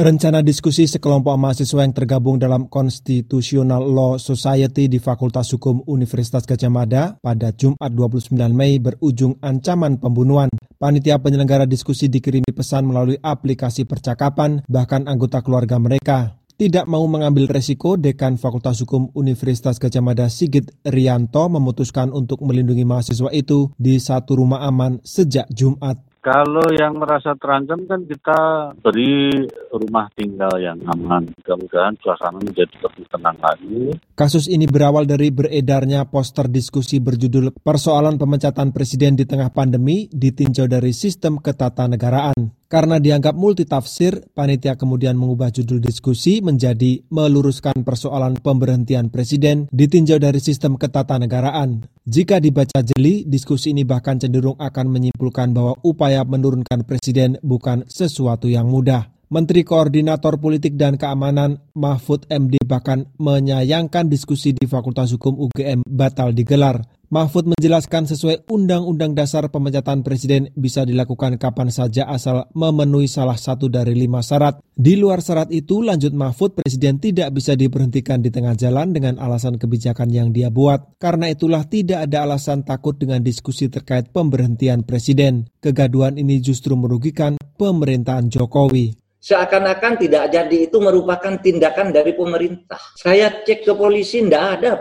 Rencana diskusi sekelompok mahasiswa yang tergabung dalam Constitutional Law Society di Fakultas Hukum Universitas Gajah Mada pada Jumat 29 Mei berujung ancaman pembunuhan. Panitia penyelenggara diskusi dikirimi pesan melalui aplikasi percakapan, bahkan anggota keluarga mereka. Tidak mau mengambil resiko, Dekan Fakultas Hukum Universitas Gajah Mada Sigit Rianto memutuskan untuk melindungi mahasiswa itu di satu rumah aman sejak Jumat. Kalau yang merasa terancam kan kita beri rumah tinggal yang aman. Mudah-mudahan suasana menjadi lebih tenang lagi. Kasus ini berawal dari beredarnya poster diskusi berjudul Persoalan Pemecatan Presiden di Tengah Pandemi ditinjau dari sistem ketatanegaraan. Karena dianggap multitafsir, panitia kemudian mengubah judul diskusi menjadi meluruskan persoalan pemberhentian presiden ditinjau dari sistem ketatanegaraan. Jika dibaca jeli, diskusi ini bahkan cenderung akan menyimpulkan bahwa upaya menurunkan presiden bukan sesuatu yang mudah. Menteri Koordinator Politik dan Keamanan Mahfud MD bahkan menyayangkan diskusi di Fakultas Hukum UGM batal digelar. Mahfud menjelaskan sesuai Undang-Undang Dasar Pemecatan Presiden bisa dilakukan kapan saja asal memenuhi salah satu dari lima syarat. Di luar syarat itu, lanjut Mahfud, Presiden tidak bisa diberhentikan di tengah jalan dengan alasan kebijakan yang dia buat. Karena itulah tidak ada alasan takut dengan diskusi terkait pemberhentian Presiden. Kegaduhan ini justru merugikan pemerintahan Jokowi seakan-akan tidak jadi itu merupakan tindakan dari pemerintah. Saya cek ke polisi, tidak ada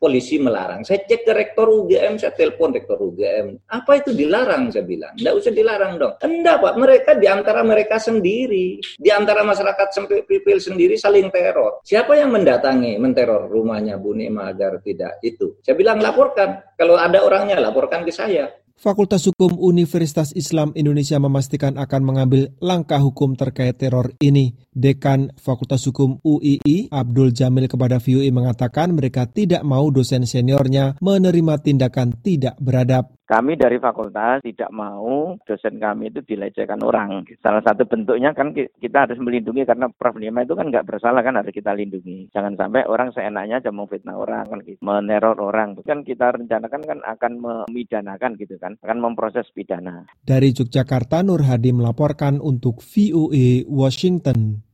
polisi melarang. Saya cek ke rektor UGM, saya telepon rektor UGM. Apa itu dilarang? Saya bilang. Tidak usah dilarang dong. Tidak Pak, mereka di antara mereka sendiri, di antara masyarakat sipil sendiri saling teror. Siapa yang mendatangi, menteror rumahnya Bu Nima agar tidak itu? Saya bilang laporkan. Kalau ada orangnya, laporkan ke saya. Fakultas Hukum Universitas Islam Indonesia memastikan akan mengambil langkah hukum terkait teror ini. Dekan Fakultas Hukum UII Abdul Jamil kepada VUI mengatakan mereka tidak mau dosen seniornya menerima tindakan tidak beradab. Kami dari fakultas tidak mau dosen kami itu dilecehkan orang. Salah satu bentuknya kan kita harus melindungi karena Prof. Nima itu kan nggak bersalah kan harus kita lindungi. Jangan sampai orang seenaknya aja fitnah orang, kan gitu. meneror orang. Kan kita rencanakan kan akan memidanakan gitu kan, akan memproses pidana. Dari Yogyakarta, Nur Hadi melaporkan untuk VOA Washington.